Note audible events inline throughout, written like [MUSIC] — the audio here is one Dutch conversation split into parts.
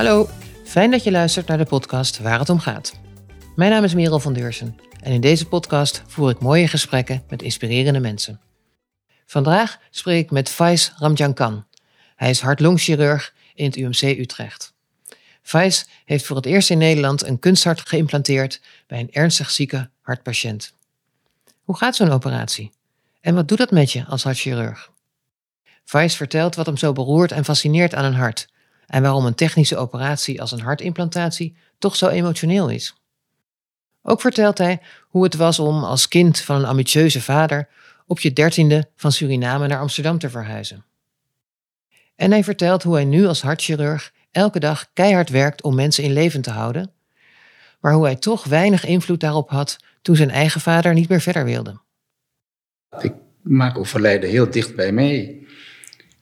Hallo, fijn dat je luistert naar de podcast Waar het om gaat. Mijn naam is Merel van Deursen en in deze podcast voer ik mooie gesprekken met inspirerende mensen. Vandaag spreek ik met Faiz Ramjankan. Hij is hart-longchirurg in het UMC Utrecht. Faiz heeft voor het eerst in Nederland een kunsthart geïmplanteerd bij een ernstig zieke hartpatiënt. Hoe gaat zo'n operatie? En wat doet dat met je als hartchirurg? Faiz vertelt wat hem zo beroert en fascineert aan een hart en waarom een technische operatie als een hartimplantatie toch zo emotioneel is. Ook vertelt hij hoe het was om als kind van een ambitieuze vader op je dertiende van Suriname naar Amsterdam te verhuizen. En hij vertelt hoe hij nu als hartchirurg elke dag keihard werkt om mensen in leven te houden, maar hoe hij toch weinig invloed daarop had toen zijn eigen vader niet meer verder wilde. Ik maak overlijden heel dicht bij mij.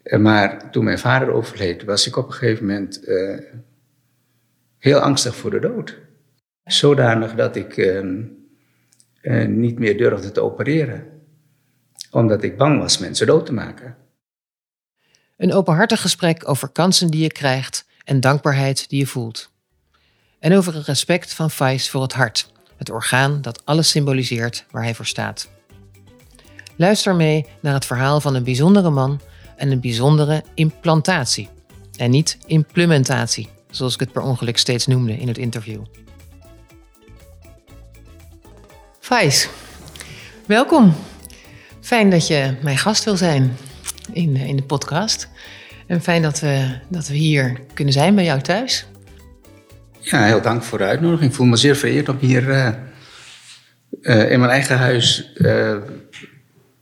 Eh, maar toen mijn vader overleed, was ik op een gegeven moment uh, heel angstig voor de dood. Zodanig dat ik uh, niet meer durfde te opereren. Omdat ik bang was mensen dood te maken. Een openhartig gesprek over kansen die je krijgt en dankbaarheid die je voelt. En over het respect van Fais voor het hart, het orgaan dat alles symboliseert waar hij voor staat. Luister mee naar het verhaal van een bijzondere man en een bijzondere implantatie. En niet implementatie, zoals ik het per ongeluk steeds noemde in het interview. Fais, welkom. Fijn dat je mijn gast wil zijn in, in de podcast. En fijn dat we, dat we hier kunnen zijn bij jou thuis. Ja, heel dank voor de uitnodiging. Ik voel me zeer vereerd om hier uh, uh, in mijn eigen huis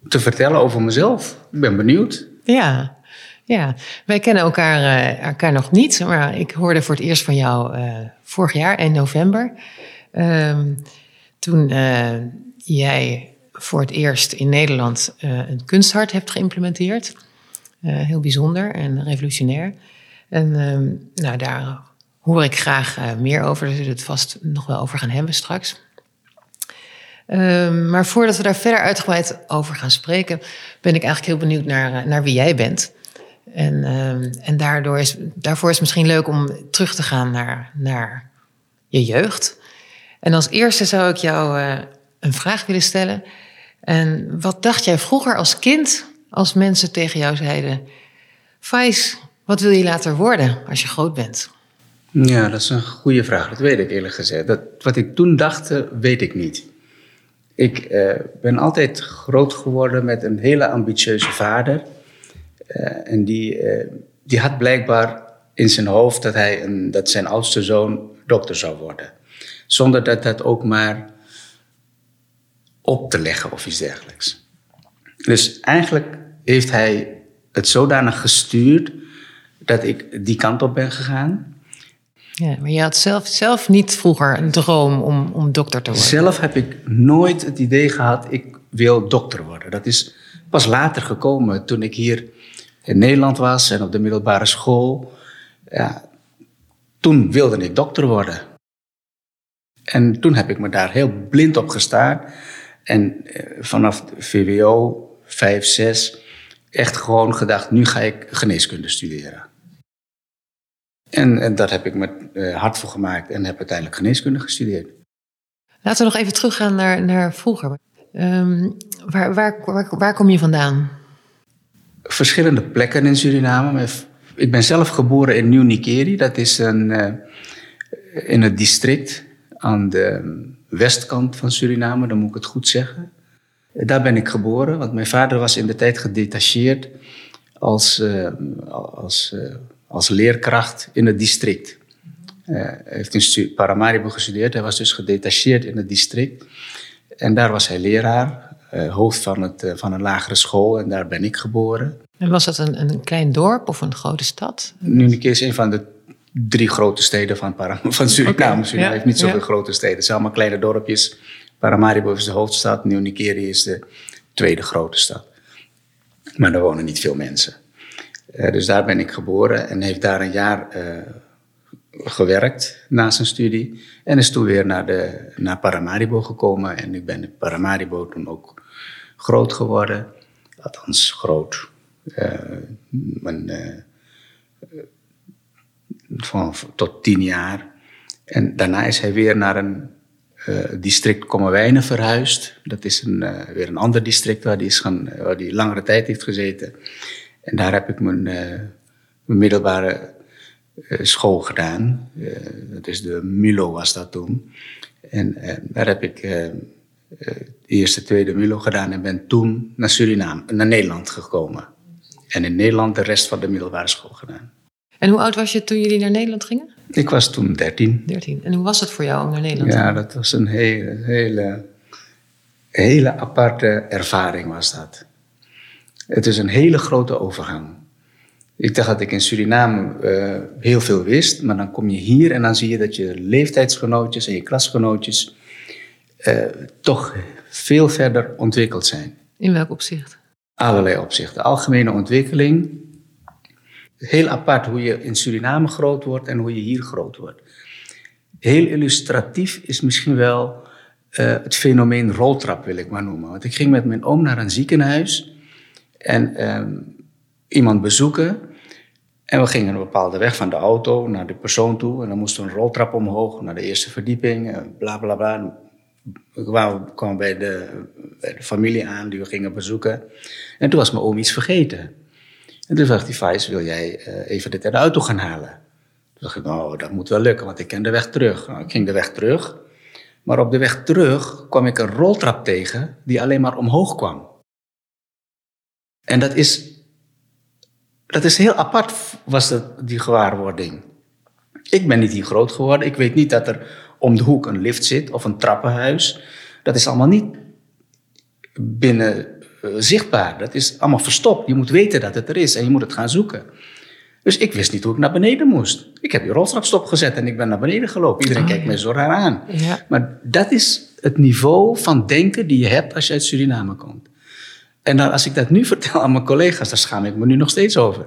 te vertellen over mezelf. Ik ben benieuwd. Ja, ja. wij kennen elkaar, elkaar nog niet, maar ik hoorde voor het eerst van jou vorig jaar in november. Ehm, toen jij voor het eerst in Nederland een kunsthart hebt geïmplementeerd. heel bijzonder en revolutionair. En ehm, nou, daar hoor ik graag meer over. Daar zullen we het vast nog wel over gaan hebben straks. Um, maar voordat we daar verder uitgebreid over gaan spreken, ben ik eigenlijk heel benieuwd naar, eh, naar wie jij bent. En, um, en daardoor is, daarvoor is het misschien leuk om terug te gaan naar, naar je jeugd. En als eerste zou ik jou uh, een vraag willen stellen. En wat dacht jij vroeger als kind als mensen tegen jou zeiden: Fais, wat wil je later worden als je groot bent? Ja, dat is een goede vraag. Dat weet ik eerlijk gezegd. Dat, wat ik toen dacht, weet ik niet. Ik uh, ben altijd groot geworden met een hele ambitieuze vader. Uh, en die, uh, die had blijkbaar in zijn hoofd dat, hij een, dat zijn oudste zoon dokter zou worden. Zonder dat dat ook maar op te leggen of iets dergelijks. Dus eigenlijk heeft hij het zodanig gestuurd dat ik die kant op ben gegaan. Ja, maar je had zelf, zelf niet vroeger een droom om, om dokter te worden? Zelf heb ik nooit het idee gehad, ik wil dokter worden. Dat is pas later gekomen, toen ik hier in Nederland was en op de middelbare school. Ja, toen wilde ik dokter worden. En toen heb ik me daar heel blind op gestaan. En eh, vanaf VWO 5, 6 echt gewoon gedacht, nu ga ik geneeskunde studeren. En, en daar heb ik me uh, hard voor gemaakt en heb uiteindelijk geneeskunde gestudeerd. Laten we nog even teruggaan naar, naar vroeger. Um, waar, waar, waar, waar, kom je vandaan? Verschillende plekken in Suriname. Ik ben zelf geboren in Nieuw-Nikeri. Dat is een, uh, in het district aan de westkant van Suriname, dan moet ik het goed zeggen. Daar ben ik geboren, want mijn vader was in de tijd gedetacheerd als, uh, als als leerkracht in het district. Uh, hij heeft in Paramaribo gestudeerd. Hij was dus gedetacheerd in het district. En daar was hij leraar, uh, hoofd van, het, uh, van een lagere school. En daar ben ik geboren. En was dat een, een klein dorp of een grote stad? Nu is een van de drie grote steden van, Param [LAUGHS] van Suriname. Okay. Suriname ja, heeft niet zoveel ja. grote steden. Het zijn allemaal kleine dorpjes. Paramaribo is de hoofdstad. Nieuw-Nikeri is de tweede grote stad. Maar er wonen niet veel mensen. Uh, dus daar ben ik geboren en heeft daar een jaar uh, gewerkt na zijn studie. En is toen weer naar, de, naar Paramaribo gekomen. En ik ben in Paramaribo toen ook groot geworden. Althans, groot. Uh, mijn, van, tot tien jaar. En daarna is hij weer naar een uh, district Kommerwijnen verhuisd. Dat is een, weer een ander district waar hij, is gaan, die langere tijd heeft gezeten. En daar heb ik mijn, mijn middelbare school gedaan. dat is de MULO was dat toen. En daar heb ik de eerste, tweede MULO gedaan en ben toen naar Suriname, naar Nederland gekomen. En in Nederland de rest van de middelbare school gedaan. En hoe oud was je toen jullie naar Nederland gingen? Ik was toen 13. 13. En hoe was het voor jou om naar Nederland te gaan? Ja, dat was een hele, hele, hele aparte ervaring was dat. Het is een hele grote overgang. Ik dacht dat ik in Suriname uh, heel veel wist, maar dan kom je hier en dan zie je dat je leeftijdsgenootjes en je klasgenootjes uh, toch veel verder ontwikkeld zijn. In welk opzicht? Allerlei opzichten. Algemene ontwikkeling, heel apart hoe je in Suriname groot wordt en hoe je hier groot wordt. Heel illustratief is misschien wel uh, het fenomeen roltrap, wil ik maar noemen. Want ik ging met mijn oom naar een ziekenhuis en um, iemand bezoeken. En we gingen een bepaalde weg van de auto naar de persoon toe. En dan moesten we een roltrap omhoog naar de eerste verdieping, bla bla bla. We kwamen bij de, familie aan die we gingen bezoeken. En toen was mijn oom iets vergeten. En toen vraagt die Fais, wil jij uh, even dit uit de auto gaan halen? Toen dacht ik, nou, dat moet wel lukken, want ik ken de weg terug. Nou, ik ging de weg terug. Maar op de weg terug kwam ik een roltrap tegen die alleen maar omhoog kwam. En dat is, dat is heel apart, was dat, die gewaarwording. Ik ben niet hier groot geworden. Ik weet niet dat er om de hoek een lift zit of een trappenhuis. Dat is allemaal niet binnen eh, zichtbaar. Dat is allemaal verstopt. Je moet weten dat het er is en je moet het gaan zoeken. Dus ik wist niet hoe ik naar beneden moest. Ik heb die roltrap stopgezet en ik ben naar beneden gelopen. Iedereen oh, kijkt mij zo raar aan. Ja. Maar dat is het niveau van denken die je hebt als je uit Suriname komt. En dan, als ik dat nu [LAUGHS] vertel aan mijn collega's, daar schaam ik me nu nog steeds over.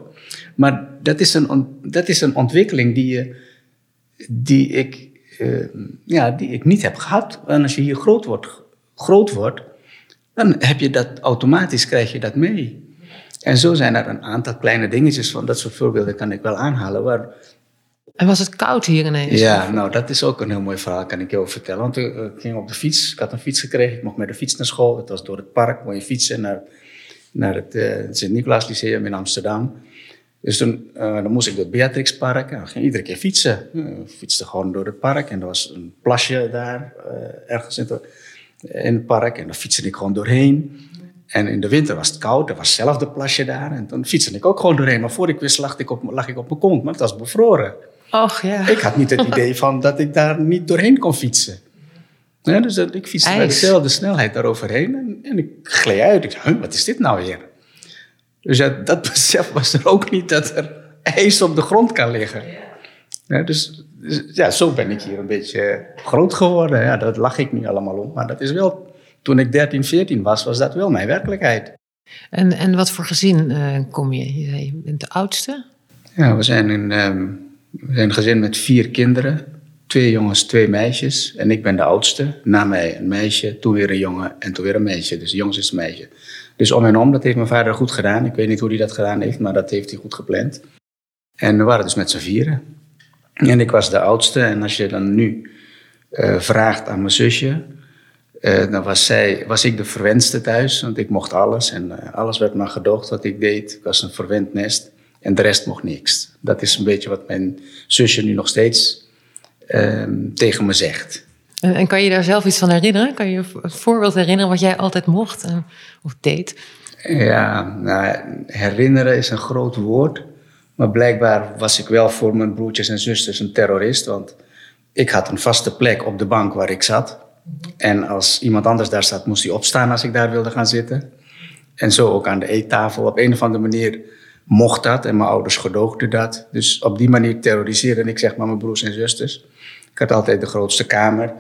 Maar dat is een, dat is een ontwikkeling die, die, ik, uh, ja, die ik niet heb gehad. En als je hier groot wordt, groot wordt dan heb je dat automatisch, krijg je dat mee. En zo zijn er een aantal kleine dingetjes van dat soort voorbeelden kan ik wel aanhalen. Waar... En was het koud hier ineens? Ja, nou dat is ook een heel mooi verhaal, kan ik je ook vertellen. Want ik ging op de fiets, ik had een fiets gekregen, ik mocht met de fiets naar school. Het was door het park, mooi fietsen naar, naar het uh, Sint-Nicolaas Lyceum in Amsterdam. Dus toen uh, dan moest ik door het Beatrixpark. En ging iedere keer fietsen. Uh, fietste gewoon door het park. En er was een plasje daar, ergens in het in het park. En dan fietste ik gewoon doorheen. En in de winter was het koud, er was zelf de plasje daar. En dan fietste ik ook gewoon doorheen. Maar voor ik wist lag ik op, lag ik op mijn kont, maar het was bevroren. Och ja. Ik had niet het [LAUGHS] idee van dat ik daar niet doorheen kon fietsen. Ja, dus ik fietste met dezelfde snelheid daaroverheen en, en ik gleed uit. Ik zei, wat is dit nou weer? Dus dat [LAUGHS] besef was er ook niet dat er ijs op de grond kan liggen. Ja, dus, dus, ja, zo ben ik hier een beetje groot geworden. Ja, dat lach ik nu allemaal om. Maar dat is wel, toen ik 13, 14 was, was dat wel mijn werkelijkheid. En, en wat voor gezin uh, kom je? Je bent de oudste? Ja, we zijn een, um, we zijn een gezin met vier kinderen. Twee jongens, twee meisjes. En ik ben de oudste. Na mij een meisje, toen weer een jongen en toen weer een meisje. Dus jongens is een meisje. Dus om en om, dat heeft mijn vader goed gedaan. Ik weet niet hoe hij dat gedaan heeft, maar dat heeft hij goed gepland. En we waren dus met z'n vieren. En ik was de oudste. En als je dan nu uh, vraagt aan mijn zusje, uh, dan was, zij, was ik de verwenste thuis. Want ik mocht alles en uh, alles werd maar gedoogd wat ik deed. Ik was een verwend nest. En de rest mocht niks. Dat is een beetje wat mijn zusje nu nog steeds ehm, tegen me zegt. En, en, kan je daar zelf iets van herinneren? Kan je een voorbeeld herinneren wat jij altijd mocht of deed? Ja, nou, herinneren is een groot woord. Maar blijkbaar was ik wel voor mijn broertjes en zusters een terrorist. Want ik had een vaste plek op de bank waar ik zat. En als iemand anders daar zat, moest hij opstaan als ik daar wilde gaan zitten. En zo ook aan de eettafel. Op een of andere manier mocht dat en mijn ouders gedoogden dat. Dus op die manier terroriseerde ik zeg maar mijn broers en zusters. Ik had altijd de grootste kamer.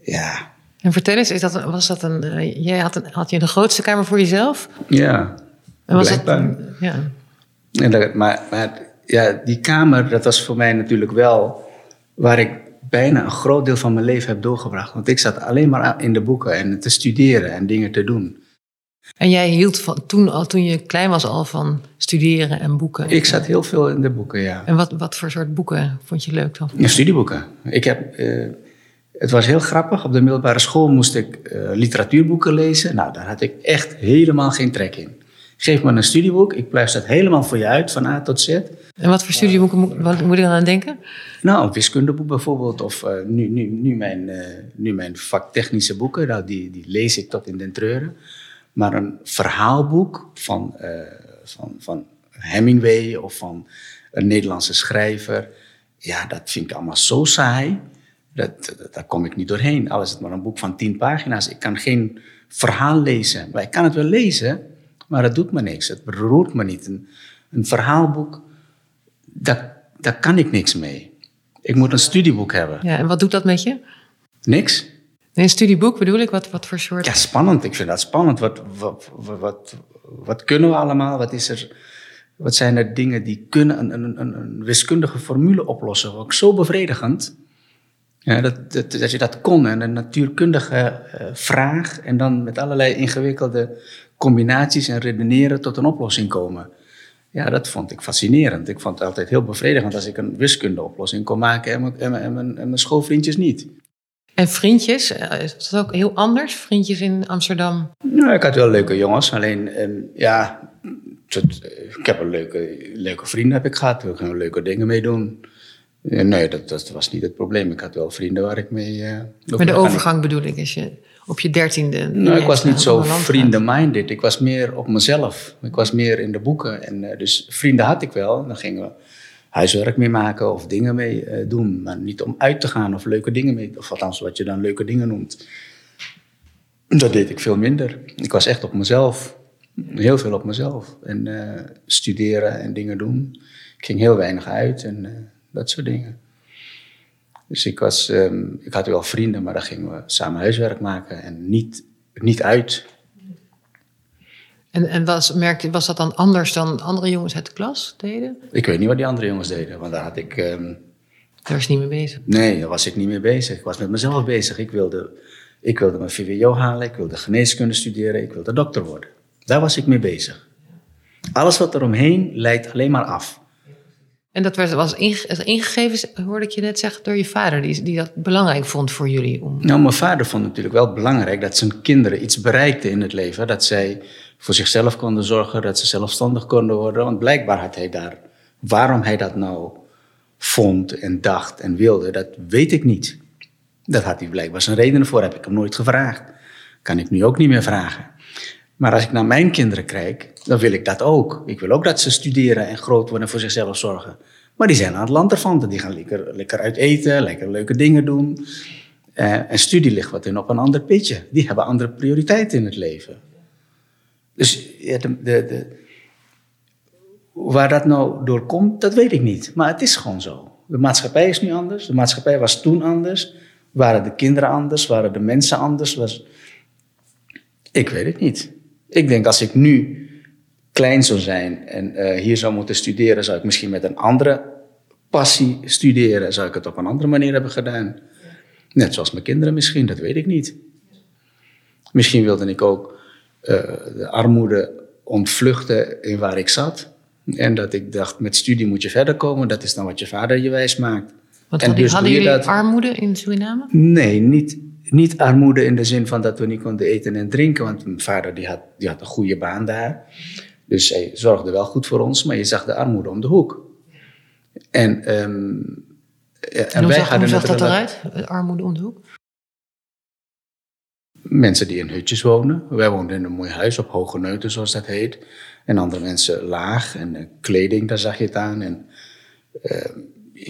Ja. En vertel eens, is dat, was dat een, uh, jij had, een, had je de grootste kamer voor jezelf? Ja, en was blijkbaar. Dat, ja. En dat, maar, maar ja, die kamer, dat was voor mij natuurlijk wel waar ik bijna een groot deel van mijn leven heb doorgebracht. Want ik zat alleen maar in de boeken en te studeren en dingen te doen. En jij hield van, toen, al, toen je klein was al van studeren en boeken? Ik zat heel veel in de boeken, ja. En wat, wat voor soort boeken vond je leuk dan? Ja, studieboeken. Ik heb, uh, het was heel grappig. Op de middelbare school moest ik uh, literatuurboeken lezen. Nou, daar had ik echt helemaal geen trek in. Geef me een studieboek, ik pluis dat helemaal voor je uit, van A tot Z. En wat voor studieboeken moet, wat moet ik dan aan denken? Nou, een wiskundeboek bijvoorbeeld, of uh, nu, nu, nu, mijn, nu mijn vaktechnische boeken, nou, die, die lees ik tot in den treuren. Maar een verhaalboek van, uh, van, van Hemingway of van een Nederlandse schrijver, ja, dat vind ik allemaal zo saai. Dat, dat, daar kom ik niet doorheen. Al is het maar een boek van tien pagina's. Ik kan geen verhaal lezen. Maar ik kan het wel lezen, maar het doet me niks. Het beroert me niet. Een, een verhaalboek, daar, daar kan ik niks mee. Ik moet een studieboek hebben. Ja, en wat doet dat met je? Niks. Een studieboek bedoel ik? Wat, wat voor soort? Ja, spannend. Ik vind dat spannend. Wat, wat, wat, kunnen we allemaal? Wat, is er, wat zijn er dingen die kunnen een, een, een, wiskundige formule oplossen? Ook zo bevredigend. Ja, dat, dat, je dat kon en een natuurkundige uh, vraag en dan met allerlei ingewikkelde combinaties en redeneren tot een oplossing komen. Ja, dat vond ik fascinerend. Ik vond het altijd heel bevredigend als ik een wiskundeoplossing kon maken en mijn schoolvriendjes niet. En vriendjes, is dat ook heel anders? Vriendjes in Amsterdam? Nou, ik had wel leuke jongens. Alleen, um, ja, ik heb een leuke, leuke vrienden heb ik gehad. We gaan leuke dingen mee doen. Nee, dat, dat, was niet het probleem. Ik had wel vrienden waar ik mee... Uh, maar de overgang bedoel ik, is je op je dertiende... Nou, ik was niet zo vrienden-minded. Ik was meer op mezelf. Ik was meer in de boeken. En uh, dus vrienden had ik wel. Dan gingen we huiswerk mee maken of dingen mee uh, doen. Maar niet om uit te gaan of leuke dingen mee... Of althans, wat je dan leuke dingen noemt. Dat deed ik veel minder. Ik was echt op mezelf. Heel veel op mezelf. En studeren en dingen doen. Ik ging heel weinig uit en dat soort dingen. Dus ik, was, um, ik had wel vrienden, maar dan gingen we samen huiswerk maken en niet, niet uit. En, en was, merkte, was dat dan anders dan andere jongens uit de klas deden? Ik weet niet wat die andere jongens deden, want daar had ik... Um, daar was je niet mee bezig? Nee, daar was ik niet mee bezig. Ik was met mezelf bezig. Ik wilde, ik wilde mijn VWO halen, ik wilde geneeskunde studeren, ik wilde dokter worden. Daar was ik mee bezig. Alles wat eromheen leidt alleen maar af. En dat was ingegeven, hoorde ik je net zeggen, door je vader, die, die dat belangrijk vond voor jullie? Om... Nou, mijn vader vond natuurlijk wel belangrijk dat zijn kinderen iets bereikten in het leven. Dat zij voor zichzelf konden zorgen, dat ze zelfstandig konden worden. Want blijkbaar had hij daar, waarom hij dat nou vond en dacht en wilde, dat weet ik niet. Dat had hij blijkbaar zijn redenen voor, heb ik hem nooit gevraagd. Kan ik nu ook niet meer vragen. Maar als ik naar mijn kinderen kijk, dan wil ik dat ook. Ik wil ook dat ze studeren en groot worden en voor zichzelf zorgen. Maar die zijn aan het land ervan. Die gaan lekker, lekker uit eten, lekker leuke dingen doen. Uh, en studie ligt wat in op een ander pitje. Die hebben andere prioriteiten in het leven. Dus de, de, waar dat nou door komt, dat weet ik niet. Maar het is gewoon zo. De maatschappij is nu anders. De maatschappij was toen anders. Waren de kinderen anders? Waren de mensen anders? Was... Ik weet het niet. Ik denk als ik nu klein zou zijn en uh, hier zou moeten studeren, zou ik misschien met een andere passie studeren. Zou ik het op een andere manier hebben gedaan. Net zoals mijn kinderen misschien, dat weet ik niet. Misschien wilde ik ook uh, de armoede ontvluchten in waar ik zat. En dat ik dacht, met studie moet je verder komen. Dat is dan wat je vader je wijs maakt. Want en dus hadden jullie dat... armoede in Suriname? Nee, niet, niet armoede in de zin van dat we niet konden eten en drinken. Want mijn vader die had, die had een goede baan daar. Dus hij zorgde wel goed voor ons, maar je zag de armoede om de hoek. En, um, en, en wij zag, hadden hoe zag dat eruit, armoede om de hoek? Mensen die in hutjes wonen. Wij woonden in een mooi huis op hoge neuten, zoals dat heet. En andere mensen laag. En uh, kleding, daar zag je het aan. En uh,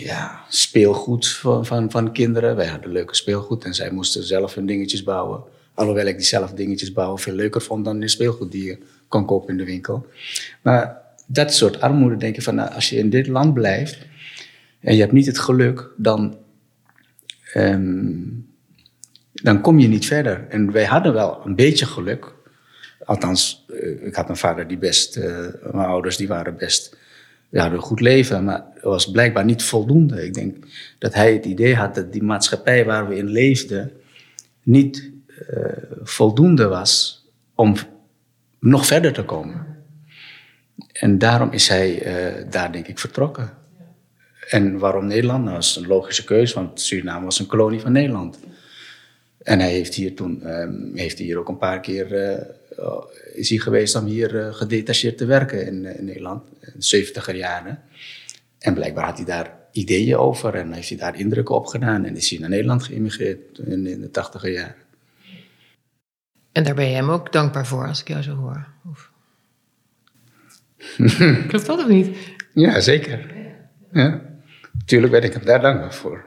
ja, speelgoed van, van, van kinderen. Wij hadden leuke speelgoed en zij moesten zelf hun dingetjes bouwen. Alhoewel ik die zelf dingetjes bouwen veel leuker vond dan de speelgoed die je kon kopen in de winkel. Maar dat soort armoede denk je van, nou, als je in dit land blijft en je hebt niet het geluk, dan, um, dan kom je niet verder. En wij hadden wel een beetje geluk. Althans, eh, ik had een vader die best, uh, mijn ouders die waren best, hadden een goed leven, maar het was blijkbaar niet voldoende. Ik denk dat hij het idee had dat die maatschappij waar we in leefden niet uh, voldoende was om nog verder te komen. En daarom is hij uh, daar denk ik vertrokken. En waarom Nederland? Nou, dat is een logische keuze, want Suriname was een kolonie van Nederland. En hij heeft hier toen, um, heeft hier ook een paar keer, uh, is hij geweest om hier uh, gedetacheerd te werken in, in Nederland, in de 70 jaren. En blijkbaar had hij daar ideeën over en heeft hij daar indrukken op gedaan. En is hij naar Nederland geïmmigreerd in, in de 80 jaren. En daar ben je hem ook dankbaar voor, als ik jou zo hoor. Of... [LAUGHS] Klopt dat of niet? Ja, zeker. Ja. Tuurlijk ben ik hem daar dankbaar voor.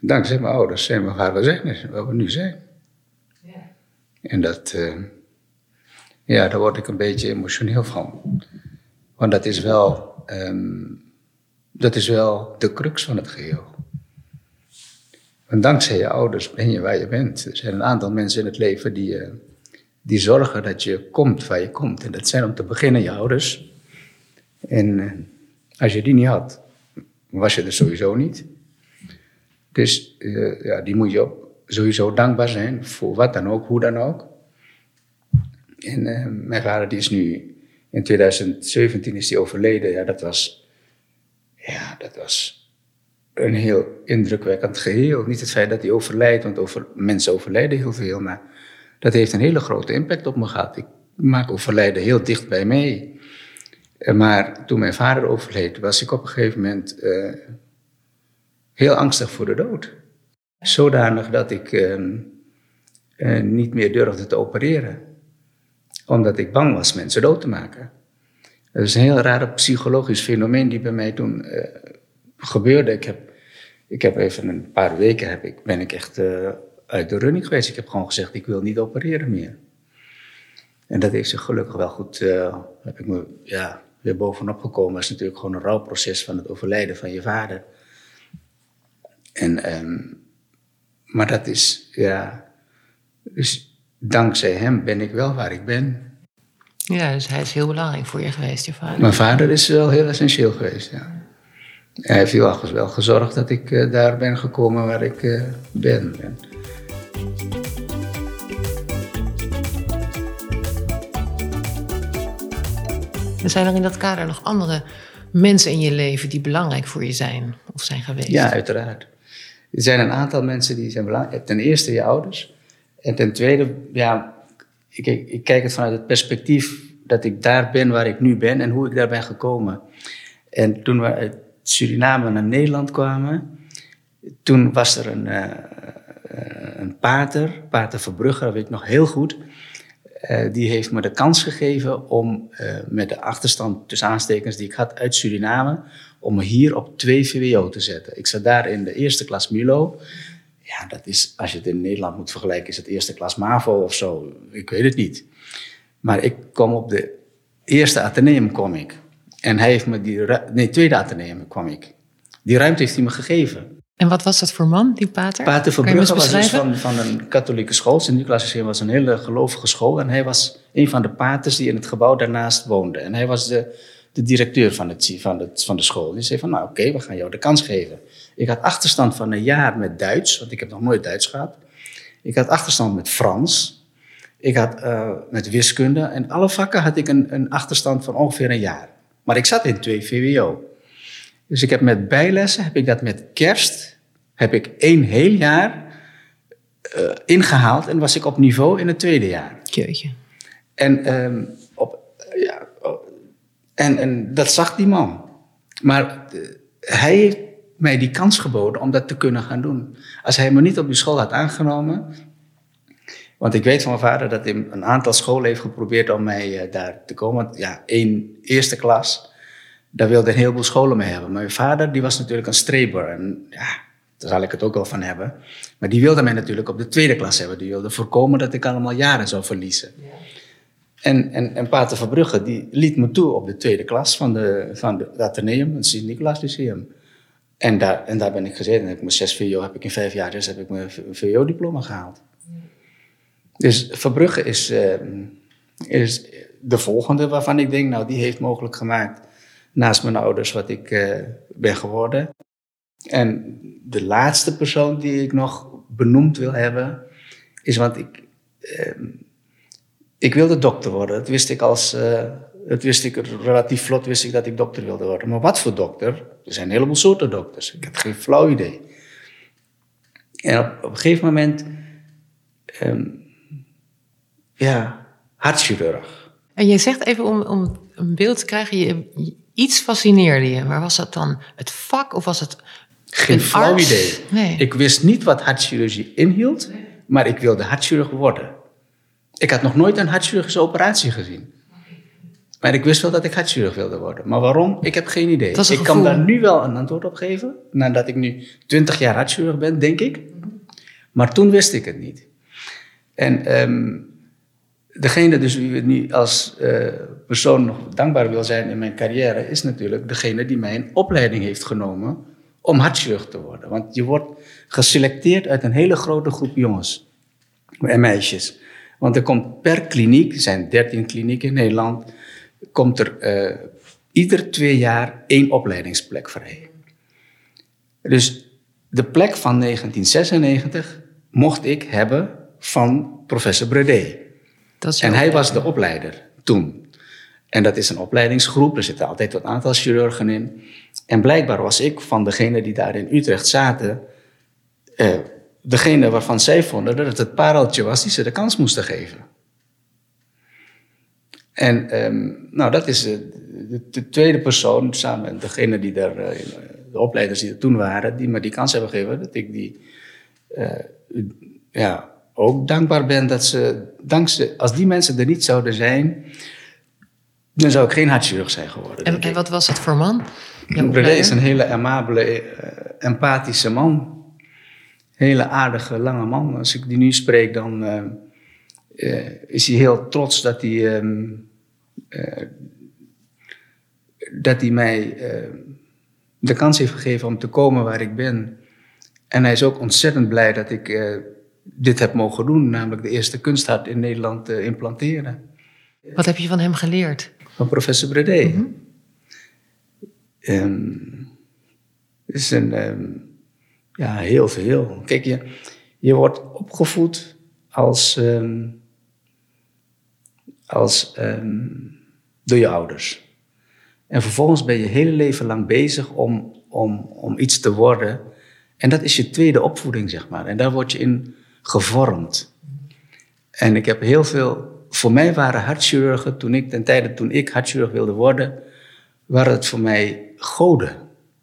Dankzij mijn ouders zijn we waar we zijn, waar we nu zijn. Ja. En dat, uh, ja, daar word ik een beetje emotioneel van. Want dat is wel, um, dat is wel de crux van het geheel. Want dankzij je ouders ben je waar je bent. Er zijn een aantal mensen in het leven die, uh, die zorgen dat je komt waar je komt. En dat zijn om te beginnen je ouders. En uh, als je die niet had, was je er sowieso niet. Dus uh, ja, die moet je sowieso dankbaar zijn voor wat dan ook, hoe dan ook. En uh, mijn vader die is nu, in 2017 is hij overleden. Ja, dat was, ja, dat was een heel indrukwekkend geheel. Niet het feit dat hij overlijdt, want over, mensen overlijden heel veel, maar dat heeft een hele grote impact op me gehad. Ik maak overlijden heel dicht bij mij. Eh, maar toen mijn vader overleed, was ik op een gegeven moment uh, heel angstig voor de dood. Zodanig dat ik uh, niet meer durfde te opereren. Omdat ik bang was mensen dood te maken. Dat is een heel raar psychologisch fenomeen die bij mij toen gebeurde. Ik heb, ik heb even een paar weken heb ik, ben ik echt uit de running geweest. Ik heb gewoon gezegd, ik wil niet opereren meer. En dat heeft zich gelukkig wel goed, heb ik me, ja, weer bovenop gekomen is natuurlijk gewoon een rouwproces van het overlijden van je vader. En, um, maar dat is, ja, dus dankzij hem ben ik wel waar ik ben. Ja, dus hij is heel belangrijk voor je geweest, je vader. Mijn vader is wel heel essentieel geweest, ja. Hij heeft heel wel gezorgd dat ik uh, daar ben gekomen waar ik uh, ben. En, zijn er in dat kader nog andere mensen in je leven die belangrijk voor je zijn of zijn geweest? Ja, uiteraard. Er zijn een aantal mensen die zijn belangrijk. Ten eerste je ouders. En ten tweede, ja, ik, ik kijk het vanuit het perspectief dat ik daar ben waar ik nu ben en hoe ik daar ben gekomen. En toen we uit Suriname naar Nederland kwamen, toen was er een, uh, een pater, pater Verbrugge, dat weet ik nog heel goed. Uh, die heeft me de kans gegeven om met de achterstand tussen aanstekens die ik had uit Suriname, om me hier op 2 VWO te zetten. Ik zat daar in de eerste klas Milo. Ja, dat is, als je het in Nederland moet vergelijken, is het eerste klas MAVO of zo. Ik weet het niet. Maar ik kom op de eerste Atheneum kom ik. En hij heeft me die, nee, tweede Atheneum kwam ik. Die ruimte heeft hij me gegeven. En wat was dat voor man, die pater? Pater Verbrugge was dus van, van een katholieke school. Sint-Nicolaas was een hele gelovige school. En hij was een van de paters die in het gebouw daarnaast woonde. En hij was de, de directeur van, het, van, het, van de school. Die zei van, nou oké, we gaan jou de kans geven. Ik had achterstand van een jaar met Duits, want ik heb nog nooit Duits gehad. Ik had achterstand met Frans. Ik had uh, met wiskunde. En alle vakken had ik een, een achterstand van ongeveer een jaar. Maar ik zat in twee VWO. Dus ik heb met bijlessen, heb ik dat met kerst, heb ik één heel jaar uh, ingehaald en was ik op niveau in het tweede jaar. Jeetje. En, um, op, ja, en, en dat zag die man. Maar uh, hij mij die kans geboden om dat te kunnen gaan doen. Als hij me niet op die school had aangenomen. Want ik weet van mijn vader dat hij een aantal scholen heeft geprobeerd om mij uh, daar te komen. Ja, één eerste klas daar wilde een heleboel scholen mee hebben. Mijn vader die was natuurlijk een streber. En ja, daar zal ik het ook wel van hebben. Maar die wilde mij natuurlijk op de tweede klas hebben. Die wilde voorkomen dat ik allemaal jaren zou verliezen. Ja. En, en, en Pater Verbrugge die liet me toe op de tweede klas van, de, van de, het Atheneum, het Sint-Nicolaas Lyceum. En daar, en daar ben ik gezeten. En ik mijn zes VO heb ik in vijf jaar dus heb ik mijn VO-diploma gehaald. Dus Verbrugge is, uh, is de volgende waarvan ik denk, nou die heeft mogelijk gemaakt naast mijn ouders wat ik uh, ben geworden. En de laatste persoon die ik nog benoemd wil hebben, is want ik, uh, Ik wilde dokter worden. Dat wist ik als... dat wist ik relatief vlot, wist ik dat ik dokter wilde worden. Maar wat voor dokter? Er zijn een heleboel soorten dokters. Ik had geen flauw idee. En op, op een gegeven moment... ehm, ja, hartchirurg. En je zegt even om, om een beeld te krijgen, je, iets fascineerde je. Maar was dat dan het vak of was het Geen een flauw arts? idee. Nee. Ik wist niet wat hartchirurgie inhield, maar ik wilde hartchirurg worden. Ik had nog nooit een hartchirurgische operatie gezien. Maar ik wist wel dat ik hartchirurg wilde worden. Maar waarom? Ik heb geen idee. Ik kan daar nu wel een antwoord op geven. Nadat ik nu 20 jaar hartchirurg ben, denk ik. Maar toen wist ik het niet. En ehm, degene dus wie ik nu als eh, persoon nog dankbaar wil zijn in mijn carrière, is natuurlijk degene die mij een opleiding heeft genomen om hartchirurg te worden. Want je wordt geselecteerd uit een hele grote groep jongens en meisjes. Want er komt per kliniek, er zijn 13 klinieken in Nederland, komt er eh, ieder twee jaar één opleidingsplek vrij. Dus de plek van 1996 mocht ik hebben van professor Bredet. Dat is En hij was de opleider toen. En dat is een opleidingsgroep, er zitten altijd een aantal chirurgen in. En blijkbaar was ik van degenen die daar in Utrecht zaten, eh, degene waarvan zij vonden dat het het pareltje was die ze de kans moesten geven. En ehm, nou, dat is eh, de, de tweede persoon, samen met degene die daar, eh, de opleiders die er toen waren, die me die kans hebben gegeven, dat ik die eh, ja, ook dankbaar ben dat ze, dankzij, als die mensen er niet zouden zijn, dan zou ik geen hartchirurg zijn geworden. En, en wat was dat voor man? Jouw Bredet is een hele amabele, eh, empathische man. Hele aardige, lange man. Als ik die nu spreek, dan eh, eh, is hij heel trots dat hij, ehm, eh, dat hij mij eh, de kans heeft gegeven om te komen waar ik ben. En hij is ook ontzettend blij dat ik eh, dit heb mogen doen, namelijk de eerste kunsthart in Nederland eh, implanteren. Wat heb je van hem geleerd? Van professor Bredet. Ehm, is een, ehm, ja, heel veel. Kijk, je, je wordt opgevoed als, als, ehm, door je ouders. En vervolgens ben je hele leven lang bezig om, om, om iets te worden. En dat is je tweede opvoeding, zeg maar. En daar word je in gevormd. En ik heb heel veel. Voor mij waren hartchirurgen, toen ik, ten tijde toen ik hartchirurg wilde worden, waren het voor mij goden.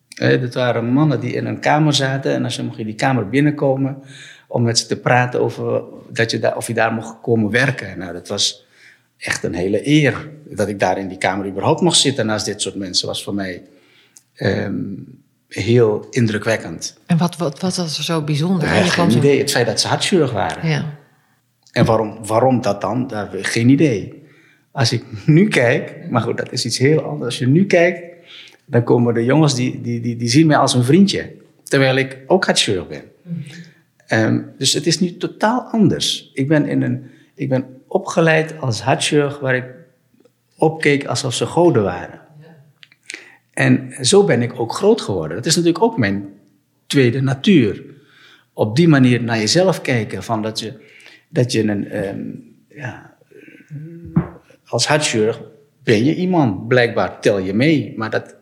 Eh, dat waren mannen die in een kamer zaten en als je mocht in die kamer binnenkomen om met ze te praten over dat je daar, of je daar mocht komen werken. Nou, dat was echt een hele eer. Dat ik daar in die kamer überhaupt mocht zitten naast dit soort mensen was voor mij ehm, heel indrukwekkend. En wat, wat, wat was er zo bijzonder? Kwam geen idee. Het feit dat ze hartchirurg waren. Ja. En waarom, waarom dat dan? Daar heb ik geen idee. Als ik nu kijk, maar goed, dat is iets heel anders. Als je nu kijkt, dan komen de jongens die, die, die, die zien mij als een vriendje. Terwijl ik ook hartchirurg ben. Ehm, dus het is nu totaal anders. Ik ben, in een, ik ben opgeleid als hartchirurg waar ik opkeek alsof ze goden waren. En zo ben ik ook groot geworden. Dat is natuurlijk ook mijn tweede natuur. Op die manier naar jezelf kijken. Van dat, je, dat je een. ehm, ja, als hartchirurg ben je iemand. Blijkbaar tel je mee. Maar dat,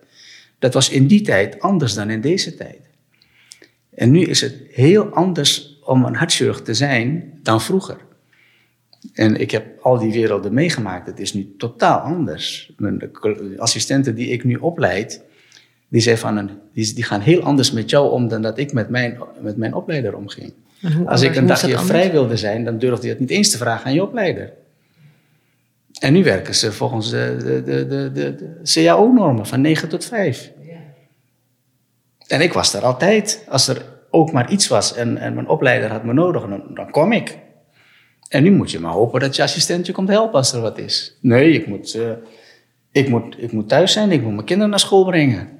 dat was in die tijd anders dan in deze tijd. En nu is het heel anders om een hartchirurg te zijn dan vroeger. En ik heb al die werelden meegemaakt. Het is nu totaal anders. Mijn de assistenten die ik nu opleid, die, zijn van een, die, die gaan heel anders met jou om dan dat ik met mijn, met mijn opleider omging. Hoe Als ik een dagje vrij wilde zijn, dan durfde je het niet eens te vragen aan je opleider. En nu werken ze volgens de, de, de, de, CAO-normen van 9 tot 5. En ik was daar altijd. Als er ook maar iets was en, en mijn opleider had me nodig, dan, dan kwam ik. En nu moet je maar hopen dat je assistent je komt helpen als er wat is. Nee, ik moet, eh, ik moet, ik moet thuis zijn, ik moet mijn kinderen naar school brengen.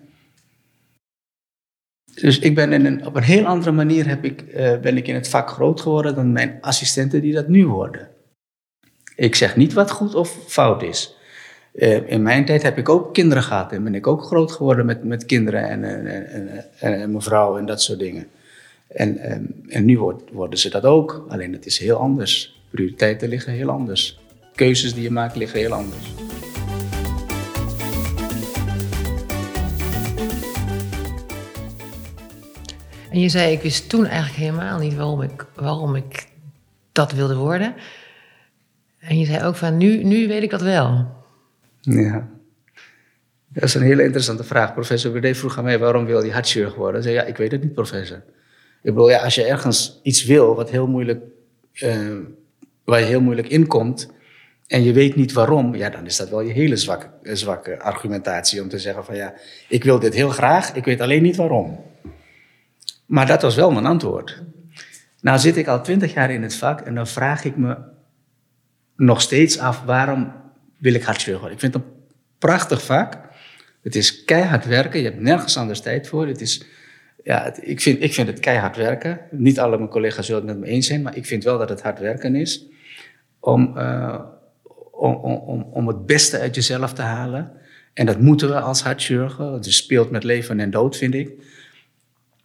Dus ik ben in een, op een heel andere manier heb ik, eh, ben ik in het vak groot geworden dan mijn assistenten die dat nu worden. Ik zeg niet wat goed of fout is. Eh, in mijn tijd heb ik ook kinderen gehad en ben ik ook groot geworden met, met kinderen en, en, en, en, en en dat soort dingen. En, en, en nu worden ze dat ook, alleen het is heel anders. Prioriteiten liggen heel anders. keuzes die je maakt liggen heel anders. En je zei, ik wist toen eigenlijk helemaal niet waarom ik, waarom ik dat wilde worden. En je zei ook van, nu, nu weet ik dat wel. Ja. Dat is een hele interessante vraag. Professor Berde vroeg aan mij, waarom wil je hartchirurg worden? Ik zei, ja, ik weet het niet, professor. Ik bedoel, ja, als je ergens iets wil wat heel moeilijk, uh, waar je heel moeilijk inkomt... en je weet niet waarom, ja, dan is dat wel je hele zwakke, zwakke argumentatie... om te zeggen van, ja, ik wil dit heel graag, ik weet alleen niet waarom. Maar dat was wel mijn antwoord. Nou zit ik al twintig jaar in het vak en dan vraag ik me nog steeds af waarom wil ik hartchirurg worden. Ik vind het een prachtig vak. Het is keihard werken, je hebt nergens anders tijd voor. Het is, ja, ik, vind, ik vind het keihard werken. Niet alle mijn collega's zullen het met me eens zijn, maar ik vind wel dat het hard werken is. Om, uh, om, om, om het beste uit jezelf te halen. En dat moeten we als hartchirurgen. Het speelt met leven en dood, vind ik.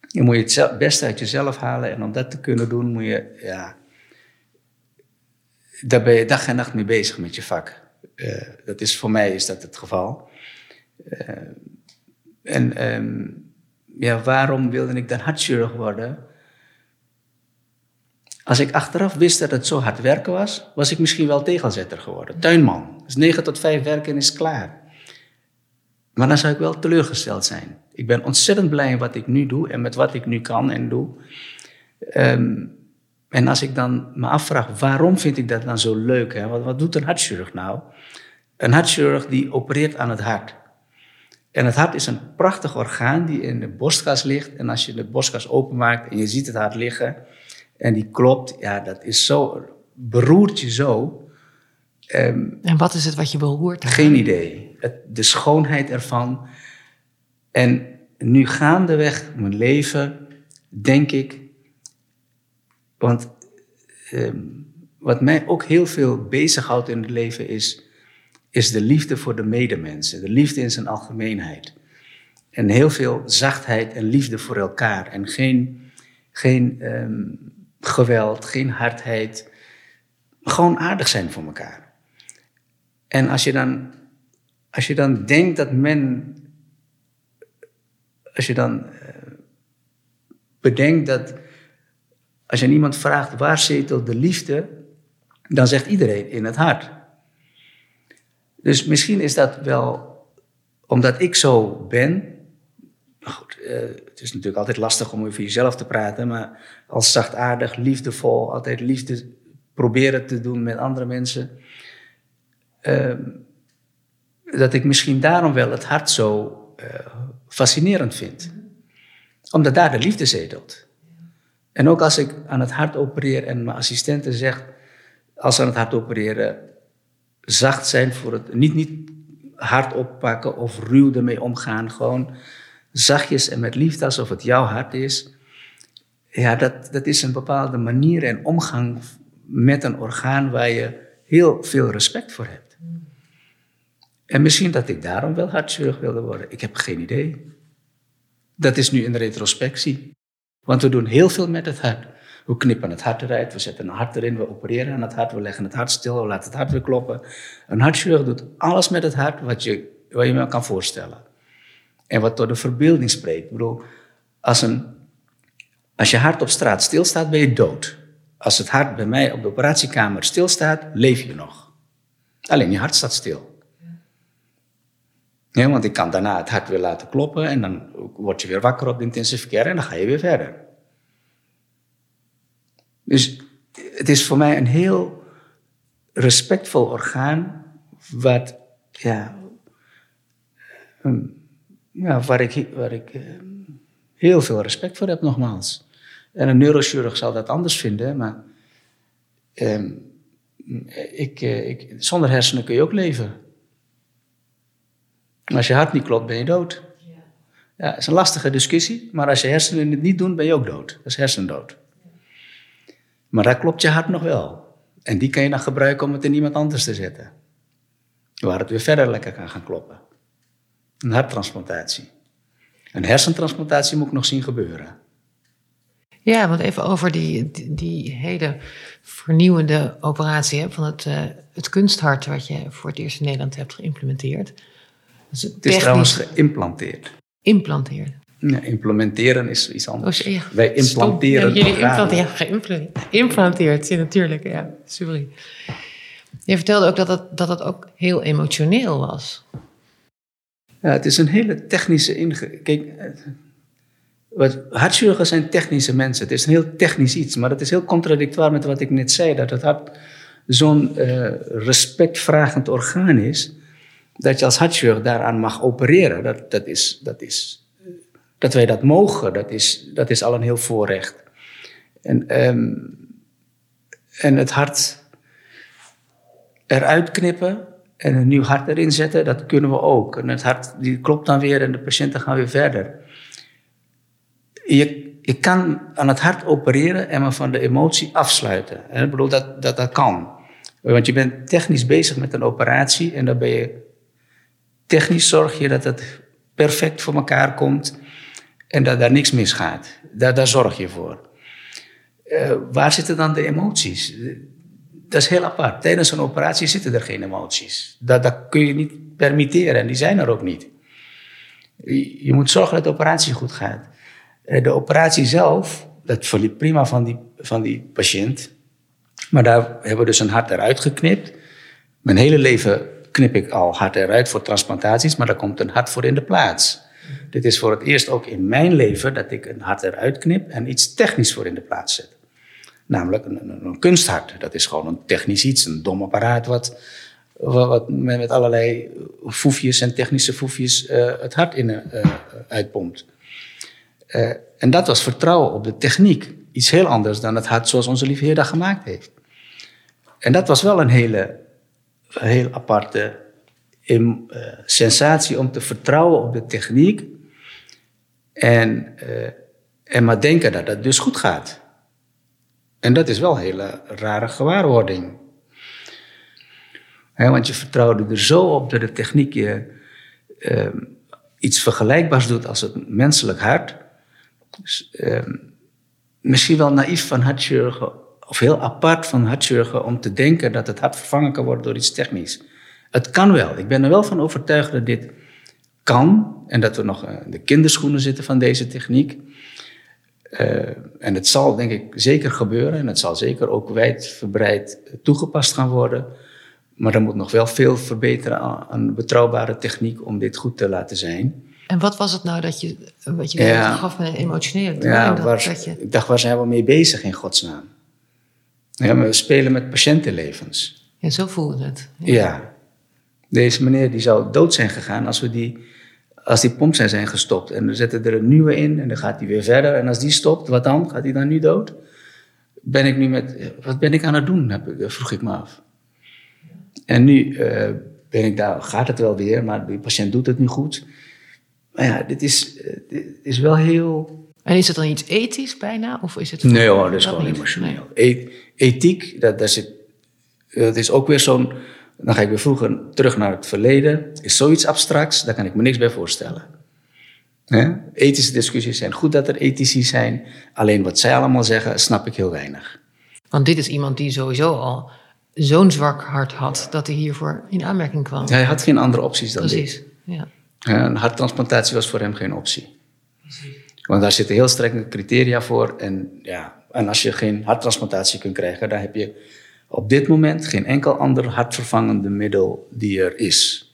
Je moet je het beste uit jezelf halen. En om dat te kunnen doen, moet je, ja, daar ben je dag en nacht mee bezig met je vak. Uh, dat is, voor mij is dat het geval. Uh, en um, ja, waarom wilde ik dan hartchirurg worden? Als ik achteraf wist dat het zo hard werken was, was ik misschien wel tegelzetter geworden. Tuinman. Dus 9 tot 5 werken is klaar. Maar dan zou ik wel teleurgesteld zijn. Ik ben ontzettend blij in wat ik nu doe en met wat ik nu kan en doe. Um, en als ik dan me afvraag, waarom vind ik dat dan zo leuk? Hè? Wat, wat doet een hartchirurg nou? Een hartchirurg die opereert aan het hart. En het hart is een prachtig orgaan die in de borstkas ligt. En als je de borstkas openmaakt en je ziet het hart liggen en die klopt, ja, dat is zo, beroert je zo. Um, en wat is het wat je beroert? Geen idee. Het, de schoonheid ervan. En nu gaandeweg mijn leven, denk ik, want ehm, wat mij ook heel veel bezighoudt in het leven is, is de liefde voor de medemensen, de liefde in zijn algemeenheid. En heel veel zachtheid en liefde voor elkaar. En geen, geen ehm, geweld, geen hardheid. Gewoon aardig zijn voor elkaar. En als je dan, als je dan denkt dat men. Als je dan uh, bedenkt dat als je iemand vraagt waar zetelt de liefde, dan zegt iedereen in het hart. Dus misschien is dat wel omdat ik zo ben. Goed, uh, het is natuurlijk altijd lastig om over jezelf te praten, maar als zachtaardig, liefdevol, altijd liefde proberen te doen met andere mensen. Uh, dat ik misschien daarom wel het hart zo uh, fascinerend vind. Omdat daar de liefde zetelt. En ook als ik aan het hart opereer en mijn assistenten zegt, als ze aan het hart opereren, zacht zijn voor het, niet, niet hard oppakken of ruw ermee omgaan, gewoon zachtjes en met liefde alsof het jouw hart is. Ja, dat, dat is een bepaalde manier en omgang met een orgaan waar je heel veel respect voor hebt. En misschien dat ik daarom wel hartchirurg wilde worden. Ik heb geen idee. Dat is nu in de retrospectie. Want we doen heel veel met het hart. We knippen het hart eruit, we zetten een hart erin, we opereren aan het hart, we leggen het hart stil, we laten het hart weer kloppen. Een hartchirurg doet alles met het hart wat je, wat je me kan voorstellen. En wat door de verbeelding spreekt. Ik bedoel, als, een, als je hart op straat stilstaat, ben je dood. Als het hart bij mij op de operatiekamer stilstaat, leef je nog. Alleen je hart staat stil. Ja, want ik kan daarna het hart weer laten kloppen en dan word je weer wakker op de intensive care en dan ga je weer verder. Dus het is voor mij een heel respectvol orgaan wat, ja, um, ja, waar ik, waar ik um, heel veel respect voor heb nogmaals. En een neurochirurg zal dat anders vinden, maar um, ik, uh, ik, zonder hersenen kun je ook leven. Als je hart niet klopt, ben je dood. Ja, dat is een lastige discussie, maar als je hersenen het niet doen, ben je ook dood. Dat is hersendood. Maar daar klopt je hart nog wel. En die kan je dan gebruiken om het in iemand anders te zetten. Waar het weer verder lekker kan gaan kloppen. Een harttransplantatie. Een hersentransplantatie moet ik nog zien gebeuren. Ja, want even over die, die, die hele vernieuwende operatie hè, van het, uh, het kunsthart, wat je voor het eerst in Nederland hebt geïmplementeerd. Dus het is trouwens geïmplanteerd. Implanteerd. Ja, implementeren is iets anders. Oh, ja, Wij implanteren. Ja, jullie implanteren, geïmplanteerd, ja, natuurlijk. Ja, sorry. Je vertelde ook dat het, dat het ook heel emotioneel was. Ja, het is een hele technische inge... Kijk, wat, hartchirurgen zijn technische mensen. Het is een heel technisch iets, maar het is heel contradictoir met wat ik net zei. Dat het hart zo'n uh, respectvragend orgaan is, dat je als hartchirurg daaraan mag opereren. Dat, dat, is, dat, is, dat wij dat mogen, dat is, dat is al een heel voorrecht. En, um, en het hart eruit knippen en een nieuw hart erin zetten, dat kunnen we ook. En het hart die klopt dan weer en de patiënten gaan weer verder. Je, je kan aan het hart opereren en maar van de emotie afsluiten. Ik bedoel, dat, dat, dat kan. Want je bent technisch bezig met een operatie en dan ben je technisch zorg je dat het perfect voor elkaar komt en dat daar niks misgaat. Daar, daar zorg je voor. Uh, waar zitten dan de emoties? Dat is heel apart. Tijdens een operatie zitten er geen emoties. Dat, dat kun je niet permitteren en die zijn er ook niet. Je, moet zorgen dat de operatie goed gaat. Eh, de operatie zelf, dat verliep prima van die, van die patiënt. Maar daar hebben we dus een hart eruit geknipt. Mijn hele leven knip ik al hart eruit voor transplantaties, maar daar komt een hart voor in de plaats. Dit is voor het eerst ook in mijn leven dat ik een hart eruit knip en iets technisch voor in de plaats zet. Namelijk een, kunsthart. Dat is gewoon een technisch iets, een dom apparaat wat, wat met allerlei foefjes en technische foefjes uh, het hart in uh, uitpompt. Uh, en dat was vertrouwen op de techniek. Iets heel anders dan het hart zoals onze lieve Heer dat gemaakt heeft. En dat was wel een hele, heel aparte sensatie om te vertrouwen op de techniek. En, en maar denken dat het dus goed gaat. En dat is wel een hele rare gewaarwording. Want je vertrouwde er zo op dat de techniek je iets vergelijkbaars doet als het menselijk hart. Dus, ehm, misschien wel naïef van hartchirurgen, of heel apart van hartchirurgen, om te denken dat het hart vervangen kan worden door iets technisch. Het kan wel. Ik ben er wel van overtuigd dat dit kan en dat we nog in de kinderschoenen zitten van deze techniek. Uh, en het zal denk ik zeker gebeuren en het zal zeker ook wijdverbreid toegepast gaan worden. Maar er moet nog wel veel verbeteren aan, betrouwbare techniek om dit goed te laten zijn. En wat was het nou dat je, wat je ja. gaf met een emotionele ja, dat, waar, dat je... Ik dacht, waar zijn we mee bezig in godsnaam? Ja, we spelen met patiëntenlevens. Ja, zo voelde het. Ja. ja. Deze meneer die zou dood zijn gegaan als, we die, als die pomp zijn, zijn gestopt. En we zetten er een nieuwe in en dan gaat hij weer verder. En als die stopt, wat dan? Gaat hij dan nu dood? Ben ik nu met, wat ben ik aan het doen? vroeg ik me af. En nu uh, ben ik daar, gaat het wel weer, maar die patiënt doet het nu goed. Maar ja, dit is, eh, dit is wel heel. En is het dan iets ethisch bijna? Of is het nee hoor, dat is gewoon emotioneel. Nee. ethiek, dat, dat, zit, dat is ook weer zo'n. Dan ga ik weer vroeger terug naar het verleden. Is zoiets abstracts, daar kan ik me niks bij voorstellen. Ethische discussies zijn goed dat er ethici zijn. Alleen wat zij allemaal zeggen, snap ik heel weinig. Want dit is iemand die sowieso al zo'n zwak hart had dat hij hiervoor in aanmerking kwam. hij had geen andere opties dan Precies, dit. ja. Een harttransplantatie was voor hem geen optie. Want daar zitten heel strenge criteria voor. En, ja, en als je geen harttransplantatie kunt krijgen, dan heb je op dit moment geen enkel ander hartvervangende middel die er is.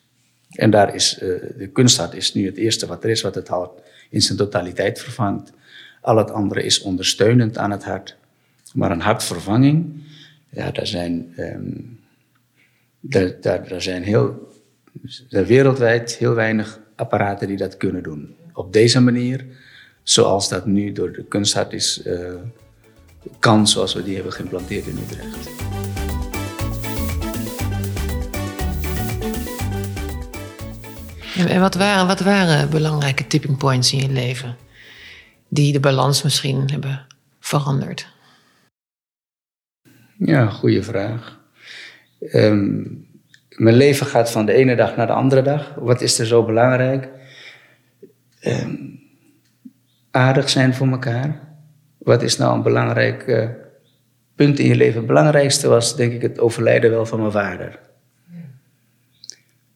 En daar is uh, de kunsthart is nu het eerste wat er is, wat het hart in zijn totaliteit vervangt. Al het andere is ondersteunend aan het hart. Maar een hartvervanging, ja, daar zijn, um, daar, zijn heel wereldwijd heel weinig apparaten die dat kunnen doen. Op deze manier, zoals dat nu door de kunsthart is, uh, kan, zoals we die hebben geïmplanteerd in Utrecht. En wat waren, wat waren belangrijke tipping points in je leven die de balans misschien hebben veranderd? Ja, goede vraag. Um, mijn leven gaat van de ene dag naar de andere dag. Wat is er zo belangrijk? Um, aardig zijn voor elkaar. Wat is nou een belangrijk eh, punt in je leven? Het belangrijkste was denk ik het overlijden wel van mijn vader.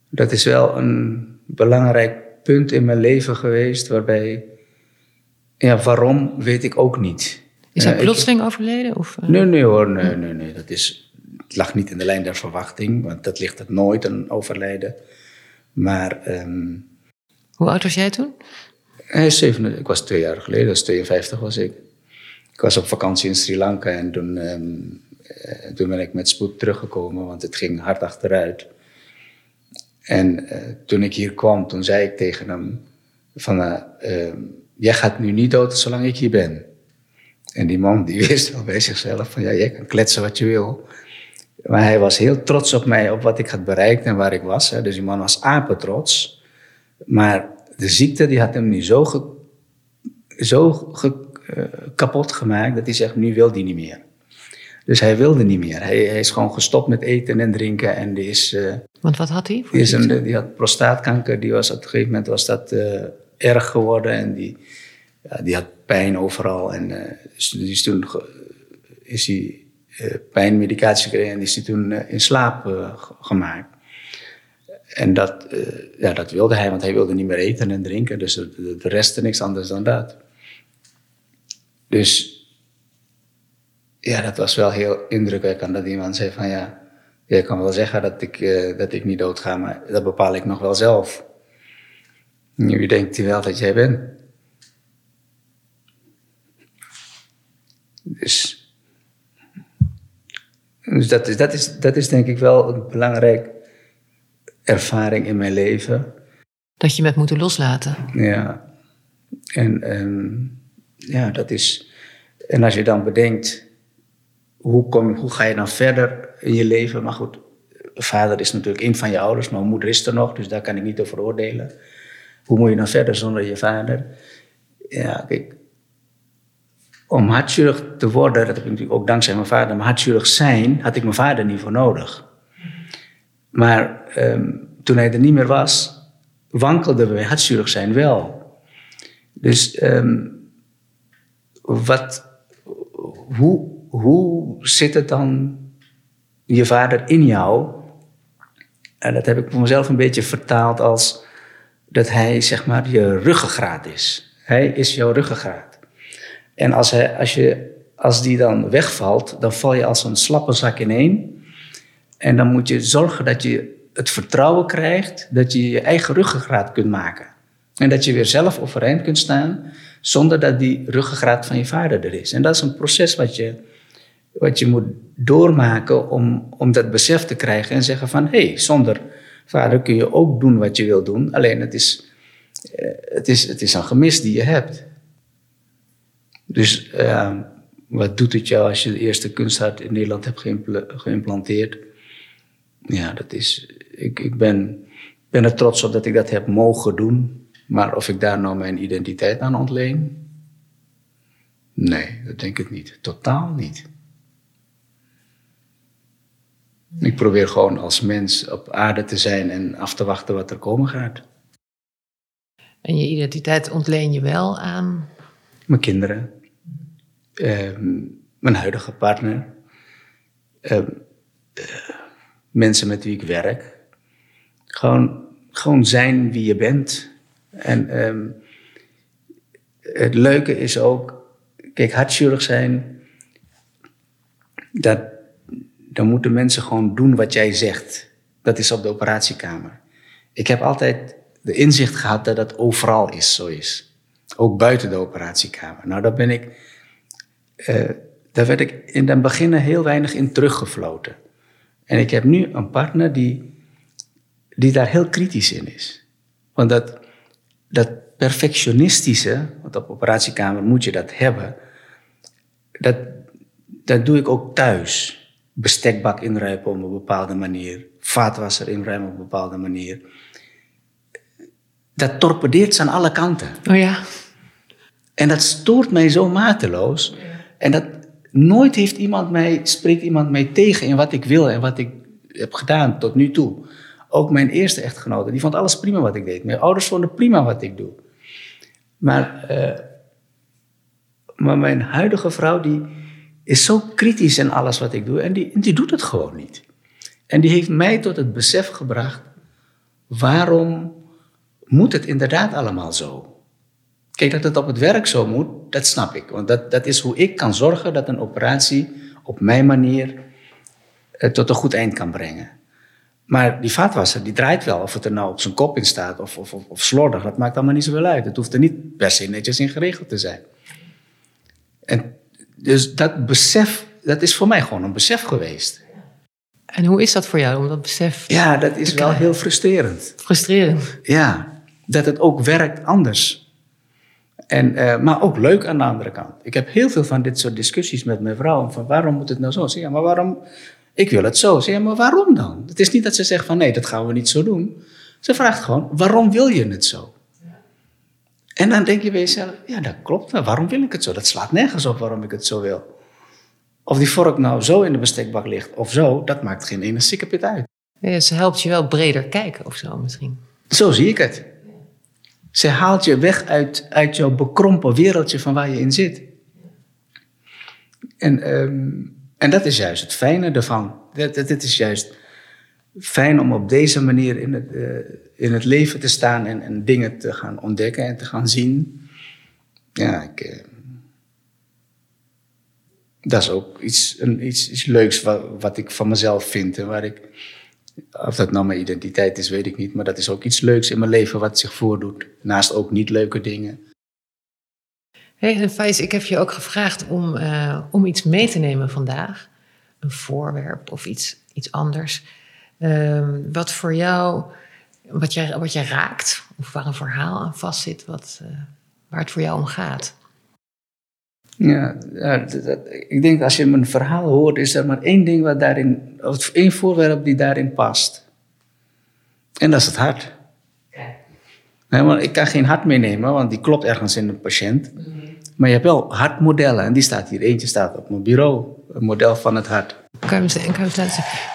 Dat is wel een belangrijk punt in mijn leven geweest waarbij, ja, waarom weet ik ook niet. Is hij Eh, ik- plotseling overleden? Of, eh? Nee, nee hoor, nee, nee, nee. Dat is, het lag niet in de lijn der verwachting, want dat ligt het nooit, een overlijden. Maar ehm, Hoe oud was jij toen? hij is zeven, ik was twee jaar geleden, dus 52 was ik. Ik was op vakantie in Sri Lanka en toen, ehm, eh, toen ben ik met spoed teruggekomen, want het ging hard achteruit. En eh, toen ik hier kwam, toen zei ik tegen hem van, eh, ehm, jij gaat nu niet dood zolang ik hier ben. En die man die [LAUGHS] wist wel bij zichzelf van, ja, jij kan kletsen wat je wil. Maar hij was heel trots op mij, op wat ik had bereikt en waar ik was. Hè. Dus die man was apetrots. Maar de ziekte die had hem nu zo, ge- zo kapot gemaakt dat hij zegt, nu wil hij niet meer. Dus hij wilde niet meer. Hij, hij is gewoon gestopt met eten en drinken en die is... eh, Want wat had hij? voor die, is een, die had prostaatkanker, die was op een gegeven moment was dat eh, erg geworden en die, ja, die had pijn overal. En eh, dus die is toen is hij eh, pijnmedicatie gekregen en die is hij toen eh, in slaap eh, ge- gemaakt. En dat, eh, ja, dat wilde hij, want hij wilde niet meer eten en drinken, dus de, de, de rest niks anders dan dat. Dus ja, dat was wel heel indrukwekkend dat iemand zei van ja, jij kan wel zeggen dat ik, eh, dat ik niet doodga, maar dat bepaal ik nog wel zelf. Nu denkt hij wel dat jij bent. Dus, dus dat, is, dat, is, dat is denk ik wel een belangrijke ervaring in mijn leven. Dat je hebt moeten loslaten. Ja. En ehm, ja, dat is. En als je dan bedenkt, hoe, kom, hoe ga je dan verder in je leven? Maar goed, vader is natuurlijk een van je ouders, maar moeder is er nog, dus daar kan ik niet over oordelen. Hoe moet je dan verder zonder je vader? Ja, kijk. Om hartchirurg te worden, dat heb ik natuurlijk ook dankzij mijn vader, maar hartchirurg zijn had ik mijn vader niet voor nodig. Maar ehm, toen hij er niet meer was, wankelden we hartchirurg zijn wel. Dus ehm, wat, hoe, hoe zit het dan, je vader in jou? En dat heb ik voor mezelf een beetje vertaald als dat hij zeg maar je ruggengraat is. Hij is jouw ruggengraat. En als, hij, als, je, als die dan wegvalt, dan val je als een slappe zak ineen. En dan moet je zorgen dat je het vertrouwen krijgt dat je je eigen ruggengraat kunt maken. En dat je weer zelf overeind kunt staan zonder dat die ruggengraat van je vader er is. En dat is een proces wat je, wat je moet doormaken om, om dat besef te krijgen en zeggen van hé, hey, zonder vader kun je ook doen wat je wil doen. Alleen het is, eh, het is, het is een gemis die je hebt. Dus eh, wat doet het jou als je de eerste kunsthart in Nederland hebt geïmpl- geïmplanteerd? Ja, dat is. Ik, ik ben, ben er trots op dat ik dat heb mogen doen. Maar of ik daar nou mijn identiteit aan ontleen? Nee, dat denk ik niet. Totaal niet. Ik probeer gewoon als mens op aarde te zijn en af te wachten wat er komen gaat. En je identiteit ontleen je wel aan. Mijn kinderen, ehm, mijn huidige partner, ehm, eh, mensen met wie ik werk. Gewoon, gewoon zijn wie je bent. En ehm, het leuke is ook, kijk, hartchirurg zijn, dat, dan moeten mensen gewoon doen wat jij zegt. Dat is op de operatiekamer. Ik heb altijd de inzicht gehad dat dat overal is, zo is. Ook buiten de operatiekamer. Nou, daar ben ik, eh, daar werd ik in het begin heel weinig in teruggefloten. En ik heb nu een partner die, die daar heel kritisch in is. Want dat, dat perfectionistische, want op operatiekamer moet je dat hebben, dat, dat doe ik ook thuis. Bestekbak inruimen op een bepaalde manier, vaatwasser inruimen op een bepaalde manier. Dat torpedeert ze aan alle kanten. Oh ja. En dat stoort mij zo mateloos. En dat nooit heeft iemand mij, spreekt iemand mij tegen in wat ik wil en wat ik heb gedaan tot nu toe. Ook mijn eerste echtgenote, die vond alles prima wat ik deed. Mijn ouders vonden prima wat ik doe. Maar eh, Maar mijn huidige vrouw, die is zo kritisch in alles wat ik doe. En die, die doet het gewoon niet. En die heeft mij tot het besef gebracht, waarom moet het inderdaad allemaal zo? Kijk, dat het op het werk zo moet, dat snap ik. Want dat, dat is hoe ik kan zorgen dat een operatie op mijn manier eh, tot een goed eind kan brengen. Maar die vaatwasser, die draait wel. Of het er nou op zijn kop in staat of, of, of, slordig, dat maakt allemaal niet zoveel uit. Het hoeft er niet per se netjes in geregeld te zijn. En dus dat besef, dat is voor mij gewoon een besef geweest. En hoe is dat voor jou om dat besef? Ja, dat is wel heel frustrerend. Frustrerend. Ja, dat het ook werkt anders. En, uh, maar ook leuk aan de andere kant. Ik heb heel veel van dit soort discussies met mijn vrouw. Van waarom moet het nou zo? Zeg, ja, maar waarom? Ik wil het zo. Zeg, ja, maar waarom dan? Het is niet dat ze zegt van nee, dat gaan we niet zo doen. Ze vraagt gewoon, waarom wil je het zo? En dan denk je bij jezelf, ja, dat klopt. Waarom wil ik het zo? Dat slaat nergens op waarom ik het zo wil. Of die vork nou zo in de bestekbak ligt of zo, dat maakt geen ene sikkepit uit. Ja, ze helpt je wel breder kijken of zo misschien. Zo zie ik het. Ze haalt je weg uit, uit jouw bekrompen wereldje van waar je in zit. En, um, en dat is juist het fijne ervan. Het is juist fijn om op deze manier in het, uh, in het leven te staan en, en, dingen te gaan ontdekken en te gaan zien. Ja, ik, uh, dat is ook iets, een, iets, iets leuks wat, wat ik van mezelf vind en waar ik of dat nou mijn identiteit is, weet ik niet. Maar dat is ook iets leuks in mijn leven wat zich voordoet. Naast ook niet leuke dingen. Hey, en ik heb je ook gevraagd om, uh, om iets mee te nemen vandaag. Een voorwerp of iets, iets anders. Uh, wat voor jou, wat jij, wat jij raakt. Of waar een verhaal aan vastzit. Wat, uh, waar het voor jou om gaat. Ja, ik denk als je mijn verhaal hoort, is er maar één ding wat daarin, of één voorwerp die daarin past. En dat is het hart. Want ik kan geen hart meenemen, want die klopt ergens in een patiënt. Maar je hebt wel hartmodellen en die staat hier. Eentje staat op mijn bureau, een model van het hart. Kan je hem, hem, kan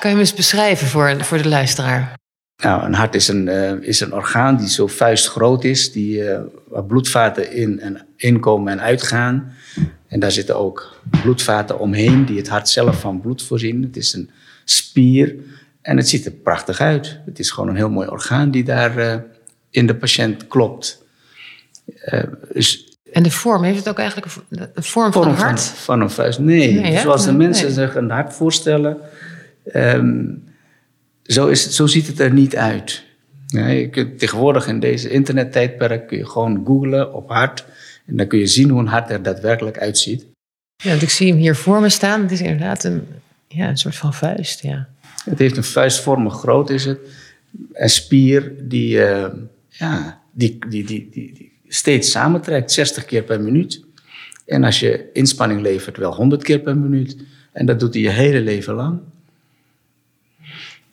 je hem eens beschrijven voor, voor de luisteraar? Nou, een hart is een, uh, is een orgaan die zo vuistgroot is, die, uh, waar bloedvaten in en inkomen en uitgaan. En daar zitten ook bloedvaten omheen die het hart zelf van bloed voorzien. Het is een spier en het ziet er prachtig uit. Het is gewoon een heel mooi orgaan die daar uh, in de patiënt klopt. dus en de vorm, heeft het ook eigenlijk een vorm, van een hart? Van, van een vuist? Nee, nee zoals de mensen nee. zich een hart voorstellen. Um, zo, is het, zo ziet het er niet uit. Ja, je kunt, tegenwoordig in deze internettijdperk kun je gewoon googlen op hart. En dan kun je zien hoe een hart er daadwerkelijk uitziet. Ja, want ik zie hem hier voor me staan. Het is inderdaad een, ja, een soort van vuist. Ja. Het heeft een vuistvormig groot is het. Een spier die, uh, ja, die, die, die, die, steeds samentrekt, 60 keer per minuut. En als je inspanning levert, wel 100 keer per minuut. En dat doet hij je hele leven lang.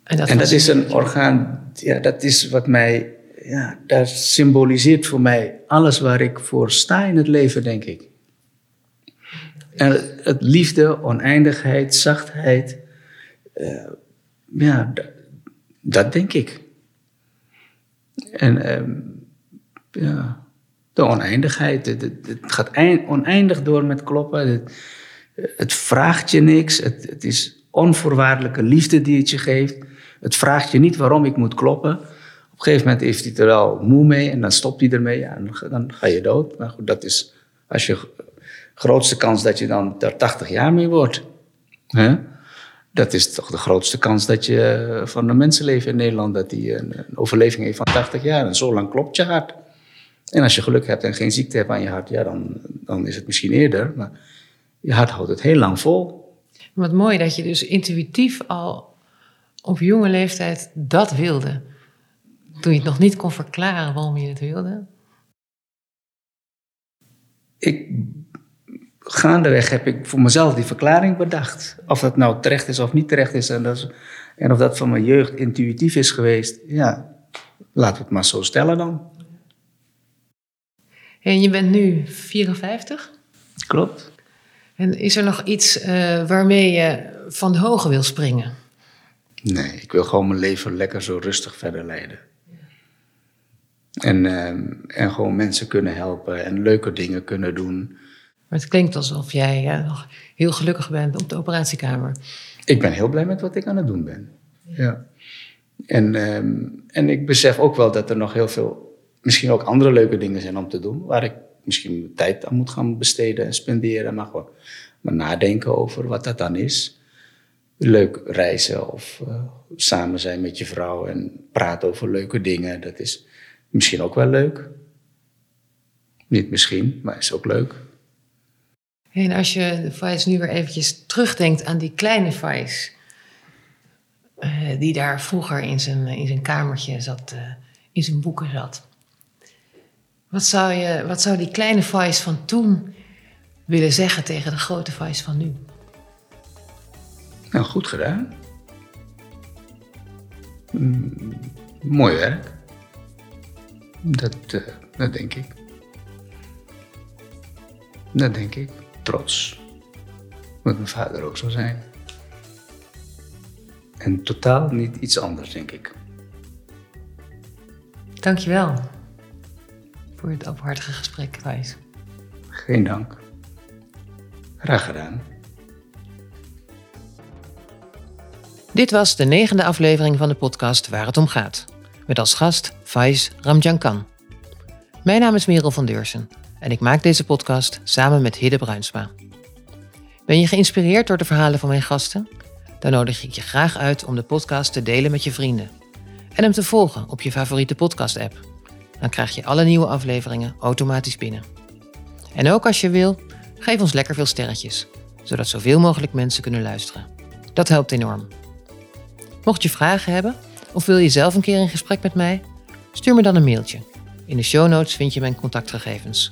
En dat, en dat is een orgaan, ja, dat is wat mij, ja, dat symboliseert voor mij alles waar ik voor sta in het leven, denk ik. En het liefde, oneindigheid, zachtheid, uh, ja, dat, denk ik. En um, ja, de oneindigheid, het, gaat eind, oneindig door met kloppen. Het, het vraagt je niks, het, is onvoorwaardelijke liefde die het je geeft. Het vraagt je niet waarom ik moet kloppen. Op een gegeven moment heeft hij er wel moe mee en dan stopt hij ermee. En dan ga je dood. Maar goed, dat is als je grootste kans dat je dan er 80 jaar mee wordt. Dat is toch de grootste kans dat je van een mensenleven in Nederland, dat die een, een overleving heeft van 80 jaar. En zo lang klopt je hart. En als je geluk hebt en geen ziekte hebt aan je hart, ja, dan, dan is het misschien eerder. Maar je hart houdt het heel lang vol. Wat mooi dat je dus intuïtief al op jonge leeftijd dat wilde. Toen je het nog niet kon verklaren waarom je het wilde? Ik, gaandeweg heb ik voor mezelf die verklaring bedacht. Of dat nou terecht is of niet terecht is. En, dat is, en of dat van mijn jeugd intuïtief is geweest. Ja, laten we het maar zo stellen dan. En je bent nu 54? Klopt. En is er nog iets uh, waarmee je van de hoge wil springen? Nee, ik wil gewoon mijn leven lekker zo rustig verder leiden. En, uh, en gewoon mensen kunnen helpen en leuke dingen kunnen doen. Maar het klinkt alsof jij uh, nog heel gelukkig bent op de operatiekamer. Ik ben heel blij met wat ik aan het doen ben. Ja. En, ehm, en ik besef ook wel dat er nog heel veel, misschien ook andere leuke dingen zijn om te doen. Waar ik misschien tijd aan moet gaan besteden en spenderen. Maar gewoon maar nadenken over wat dat dan is. Leuk reizen of uh, samen zijn met je vrouw en praten over leuke dingen. Dat is misschien ook wel leuk. Niet misschien, maar is ook leuk. En als je Vice nu weer eventjes terugdenkt aan die kleine Vice... Uh, die daar vroeger in zijn, in zijn kamertje zat, uh, in zijn boeken zat. Wat zou, je, wat zou die kleine Vice van toen willen zeggen tegen de grote Vice van nu? Nou, goed gedaan. Mm, mooi werk. Dat, uh, dat denk ik. Dat denk ik. Trots. Moet mijn vader ook zo zijn. En totaal niet iets anders, denk ik. Dankjewel voor het openhartige gesprek, Wijs. Geen dank. Graag gedaan. Dit was de negende aflevering van de podcast Waar het om gaat. Met als gast Faiz Ramjankan. Mijn naam is Merel van Deursen en ik maak deze podcast samen met Hidde Bruinsma. Ben je geïnspireerd door de verhalen van mijn gasten? Dan nodig ik je graag uit om de podcast te delen met je vrienden. En hem te volgen op je favoriete podcast-app. Dan krijg je alle nieuwe afleveringen automatisch binnen. En ook als je wil, geef ons lekker veel sterretjes, zodat zoveel mogelijk mensen kunnen luisteren. Dat helpt enorm. Mocht je vragen hebben of wil je zelf een keer in gesprek met mij, stuur me dan een mailtje. In de show notes vind je mijn contactgegevens.